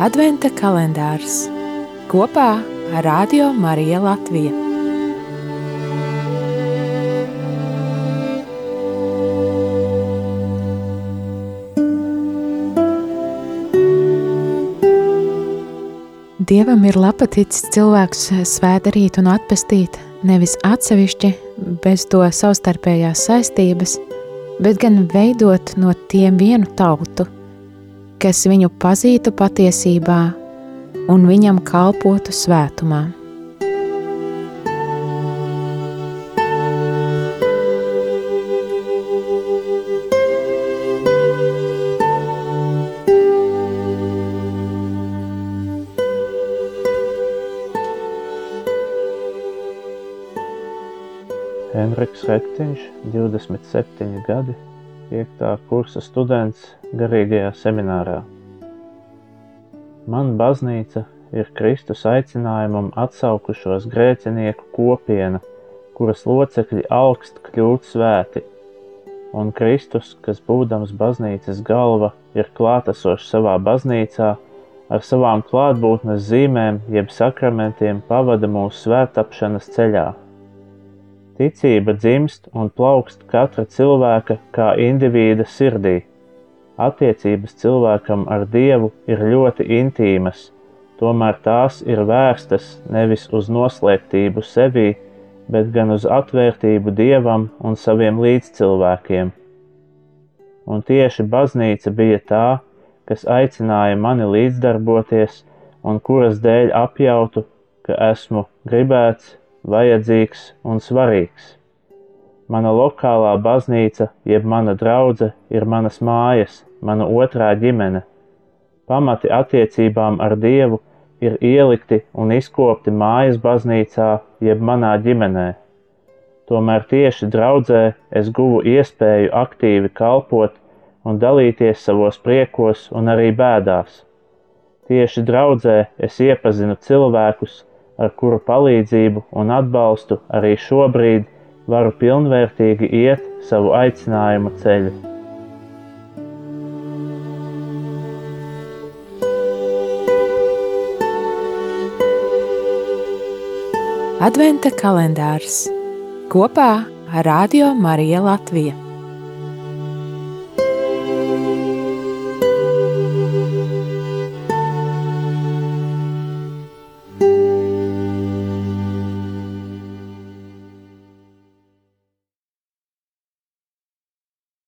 Adventa kalendārs kopā ar Radio Mariju Latviju. Dievam ir lapaticis cilvēks svētdarīt un atpestīt nevis atsevišķi bez to savstarpējās saistības, bet gan veidot no tiem vienu tautu, kas viņu pazītu patiesībā un viņam kalpotu svētumā. Henriks Rektiņš, 27 gadi, 5. kursa students garīgajā seminārā. Man baznīca ir Kristus aicinājumam atsaukušos grēcinieku kopiena, kuras locekļi augst kļūt svēti, un Kristus, kas būdams baznīcas galva, ir klātesošs savā baznīcā, ar savām klātbūtnes zīmēm jeb sakramentiem pavada mūsu svētapšanas ceļā. Ticība dzimst un plaukst katra cilvēka kā indivīda sirdī Attiecības cilvēkam ar Dievu ir ļoti intīmas, tomēr tās ir vērstas nevis uz noslēgtību sevī, bet gan uz atvērtību Dievam un saviem līdzcilvēkiem. Un tieši baznīca bija tā, kas aicināja mani līdzdarboties un kuras dēļ apjautu, ka esmu gribēts, vajadzīgs un svarīgs. Mana lokālā baznīca, jeb mana draudzene, ir manas mājas, mana otrā ģimene. Pamati attiecībām ar Dievu ir ielikti un izkopti mājas baznīcā, jeb manā ģimenē. Tomēr tieši draudzē es guvu iespēju aktīvi kalpot un dalīties savos priekos un arī bēdās. Tieši draudzē es iepazinu cilvēkus, ar kuru palīdzību un atbalstu arī šobrīd varu pilnvērtīgi iet savu aicinājumu ceļu. Adventa kalendārs kopā ar Radio Mariju Latviju.